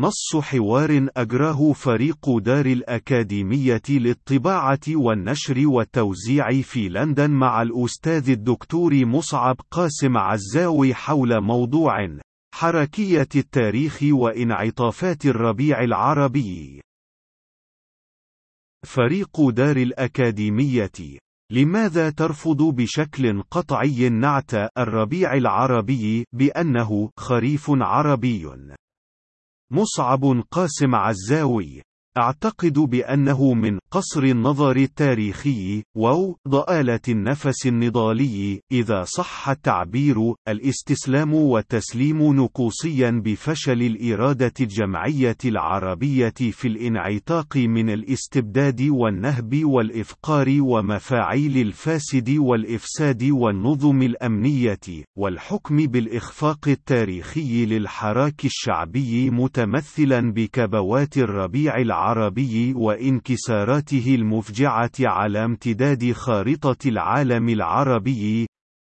نص حوار أجراه فريق دار الأكاديمية للطباعة والنشر والتوزيع في لندن مع الأستاذ الدكتور مصعب قاسم عزاوي حول موضوع حركية التاريخ وانعطافات الربيع العربي. فريق دار الأكاديمية لماذا ترفض بشكل قطعي نعت الربيع العربي بأنه خريف عربي؟ مصعب قاسم عزاوي. أعتقد بأنه من قصر النظر التاريخي و ضآلة النفس النضالي إذا صح التعبير الإستسلام والتسليم نقوصيا بفشل الإرادة الجمعية العربية في الانعتاق من الاستبداد والنهب والإفقار ومفاعيل الفاسد والإفساد والنظم الأمنية والحكم بالإخفاق التاريخي للحراك الشعبي متمثلا بكبوات الربيع العربي. العربي وانكساراته المفجعة على امتداد خارطة العالم العربي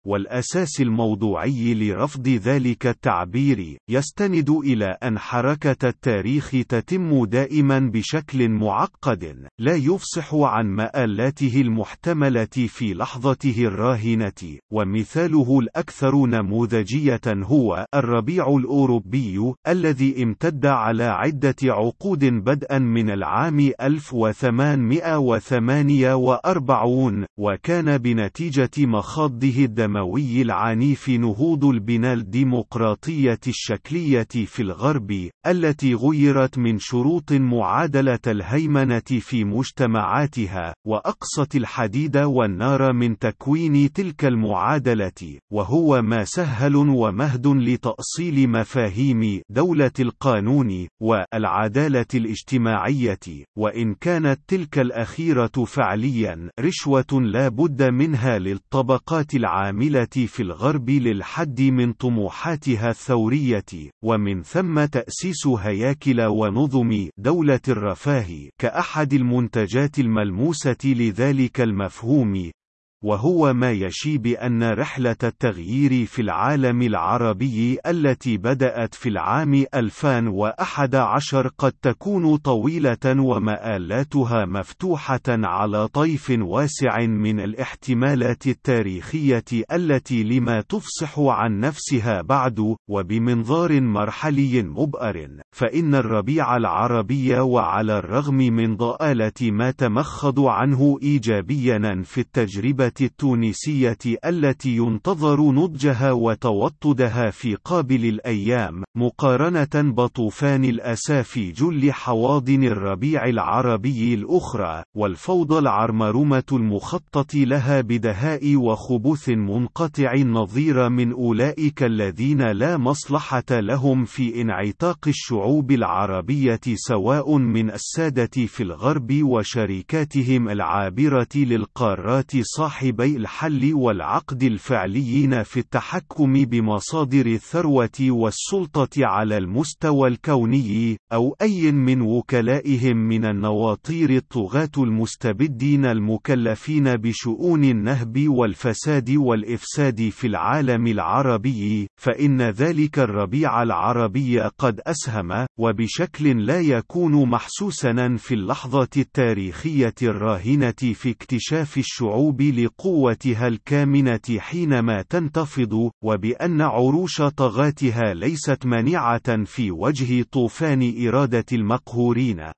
والأساس الموضوعي لرفض ذلك التعبير يستند إلى أن حركة التاريخ تتم دائما بشكل معقد لا يفصح عن مآلاته المحتملة في لحظته الراهنة ومثاله الأكثر نموذجية هو الربيع الأوروبي الذي امتد على عدة عقود بدءا من العام 1848 وكان بنتيجة مخاضه الدم الدموي العنيف نهوض البناء الديمقراطية الشكلية في الغرب، التي غيرت من شروط معادلة الهيمنة في مجتمعاتها، وأقصت الحديد والنار من تكوين تلك المعادلة، وهو ما سهل ومهد لتأصيل مفاهيم دولة القانون، والعدالة الاجتماعية، وإن كانت تلك الأخيرة فعليا رشوة لا بد منها للطبقات العاملة العاملة في الغرب للحد من طموحاتها الثورية، ومن ثم تأسيس هياكل ونظم دولة الرفاه كأحد المنتجات الملموسة لذلك المفهوم، وهو ما يشي بأن رحلة التغيير في العالم العربي التي بدأت في العام 2011 قد تكون طويلة ومآلاتها مفتوحة على طيف واسع من الاحتمالات التاريخية التي لما تفصح عن نفسها بعد وبمنظار مرحلي مبأر فإن الربيع العربي وعلى الرغم من ضآلة ما تمخض عنه إيجابيا في التجربة التونسية التي ينتظر نضجها وتوطدها في قابل الأيام مقارنة بطوفان الأسى في جل حواضن الربيع العربي الأخرى والفوضى العرمرمة المخطط لها بدهاء وخبث منقطع النظير من أولئك الذين لا مصلحة لهم في انعتاق الشعوب العربية سواء من السادة في الغرب وشركاتهم العابرة للقارات صاحب صاحبي الحل والعقد الفعليين في التحكم بمصادر الثروة والسلطة على المستوى الكوني، أو أي من وكلائهم من النواطير الطغاة المستبدين المكلفين بشؤون النهب والفساد والإفساد في العالم العربي، فإن ذلك الربيع العربي قد أسهم، وبشكل لا يكون محسوسا في اللحظة التاريخية الراهنة في اكتشاف الشعوب لقوتها الكامنة حينما تنتفض، وبأن عروش طغاتها ليست مانعة في وجه طوفان إرادة المقهورين.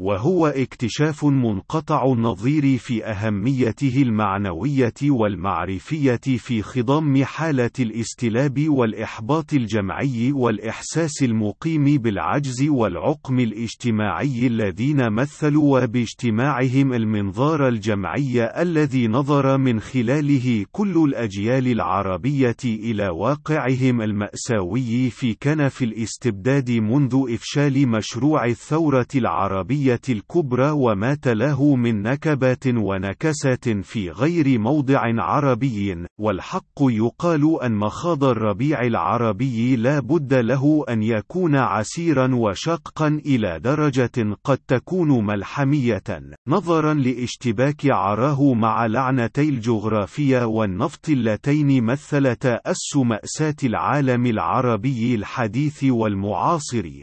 وهو اكتشاف منقطع النظير في أهميته المعنوية والمعرفية في خضم حالة الاستلاب والإحباط الجمعي والإحساس المقيم بالعجز والعقم الاجتماعي الذين مثلوا باجتماعهم المنظار الجمعي الذي نظر من خلاله كل الأجيال العربية إلى واقعهم المأساوي في كنف الاستبداد منذ إفشال مشروع الثورة العربية العربية الكبرى وما تلاه من نكبات ونكسات في غير موضع عربي، والحق يقال أن مخاض الربيع العربي لا بد له أن يكون عسيرا وشاقا إلى درجة قد تكون ملحمية، نظرا لاشتباك عراه مع لعنتي الجغرافيا والنفط اللتين مثلتا أس مأساة العالم العربي الحديث والمعاصر،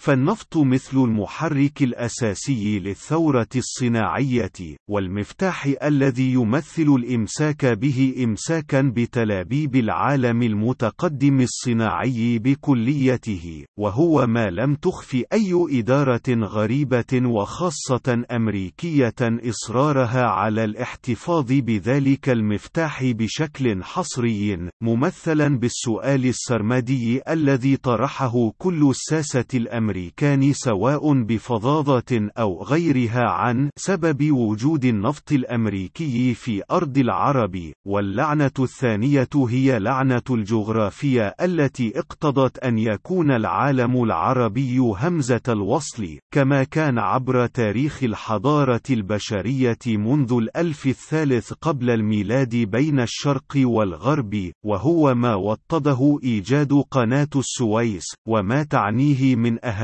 فالنفط مثل المحرك الأساسي للثورة الصناعية، والمفتاح الذي يمثل الإمساك به إمساكًا بتلابيب العالم المتقدم الصناعي بكليته، وهو ما لم تخف أي إدارة غريبة وخاصة أمريكية إصرارها على الاحتفاظ بذلك المفتاح بشكل حصري، ممثلا بالسؤال السرمدي الذي طرحه كل الساسة الأمريكان سواء بفظاظة أو غيرها عن سبب وجود النفط الأمريكي في أرض العرب، واللعنة الثانية هي لعنة الجغرافيا التي اقتضت أن يكون العالم العربي همزة الوصل، كما كان عبر تاريخ الحضارة البشرية منذ الألف الثالث قبل الميلاد بين الشرق والغرب، وهو ما وطده إيجاد قناة السويس، وما تعنيه من أهمية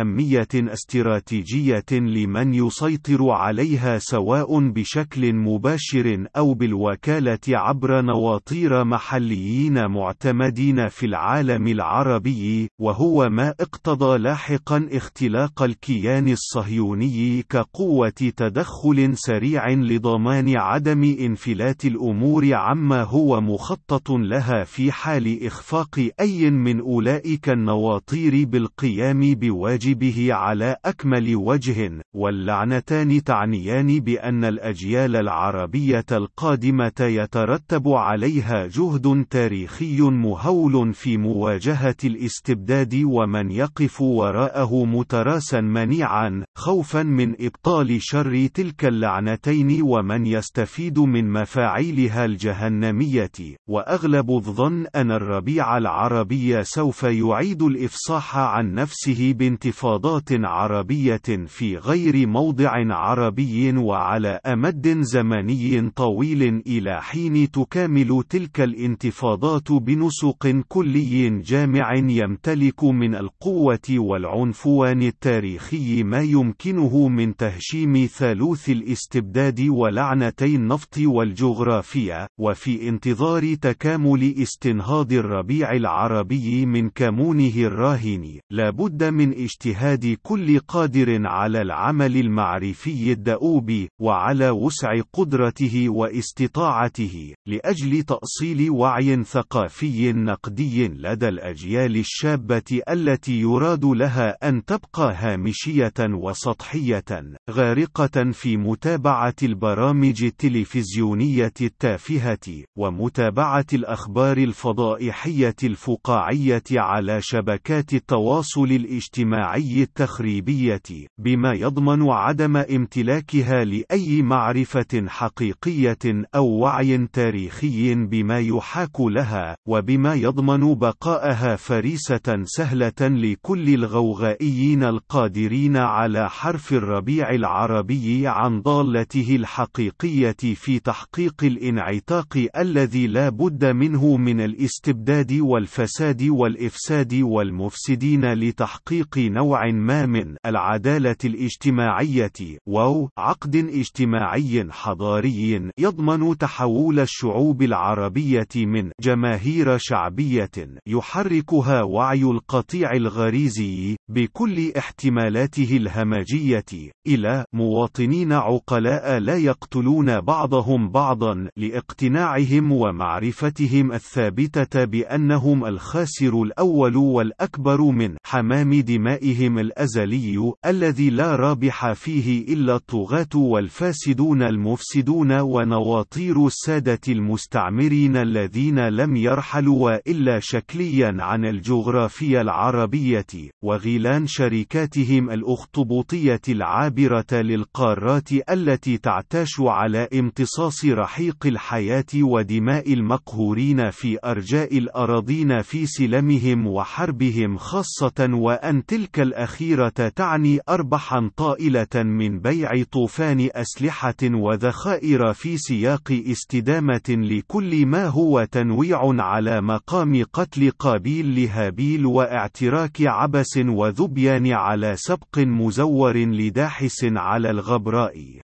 استراتيجية لمن يسيطر عليها سواء بشكل مباشر أو بالوكالة عبر نواطير محليين معتمدين في العالم العربي، وهو ما اقتضى لاحقا اختلاق الكيان الصهيوني كقوة تدخل سريع لضمان عدم انفلات الأمور عما هو مخطط لها في حال إخفاق أي من أولئك النواطير بالقيام بواجبه على أكمل وجه، واللعنتان تعنيان بأن الأجيال العربية القادمة يترتب عليها جهد تاريخي مهول في مواجهة الاستبداد ومن يقف وراءه متراسا منيعا، خوفا من إبطال شر تلك اللعنتين ومن يستفيد من مفاعيلها الجهنمية، وأغلب الظن أن الربيع العربي سوف يعيد الإفصاح عن نفسه بانتفاضات عربية في غير موضع عربي وعلى أمد زمني طويل إلى حين تكامل تلك الانتفاضات بنسق كلي جامع يمتلك من القوة والعنفوان التاريخي ما يمكنه من تهشيم ثالوث الاستبداد ولعنتي النفط والجغرافيا، وفي انتظار تكامل استنهاض الربيع العربي من كمونه الراهن، لا بد من اجتهاد كل قادر على العمل المعرفي الدؤوب، وعلى وسع قدرته واستطاعته، لأجل تأصيل وعي ثقافي نقدي لدى الأجيال الشابة التي يراد لها أن تبقى هامشية وسطحية، غارقة في متابعة البرامج التلفزيونية التافهة، ومتابعة الأخبار الفضائحية الفقاعية على شبكات التواصل الاجتماعي. التخريبية، بما يضمن عدم امتلاكها لأي معرفة حقيقية أو وعي تاريخي بما يحاك لها، وبما يضمن بقاءها فريسة سهلة لكل الغوغائيين القادرين على حرف الربيع العربي عن ضالته الحقيقية في تحقيق الانعتاق الذي لا بد منه من الاستبداد والفساد والإفساد والمفسدين لتحقيق نوع ما من العدالة الاجتماعية واو عقد اجتماعي حضاري يضمن تحول الشعوب العربية من جماهير شعبية يحركها وعي القطيع الغريزي بكل احتمالاته الهمجية إلى مواطنين عقلاء لا يقتلون بعضهم بعضا لاقتناعهم ومعرفتهم الثابتة بأنهم الخاسر الأول والأكبر من حمام دمائهم الأزلي الذي لا رابح فيه إلا الطغاة والفاسدون المفسدون ونواطير السادة المستعمرين الذين لم يرحلوا إلا شكليا عن الجغرافيا العربية وغيلان شركاتهم الأخطبوطية العابرة للقارات التي تعتاش على امتصاص رحيق الحياة ودماء المقهورين في أرجاء الأراضين في سلمهم وحربهم خاصة وأن تلك الأخيرة تعني أربحا طائلة من بيع طوفان أسلحة وذخائر في سياق استدامة لكل ما هو تنويع على مقام قتل قابيل لهابيل واعتراك عبس وذبيان على سبق مزور لداحس على الغبراء.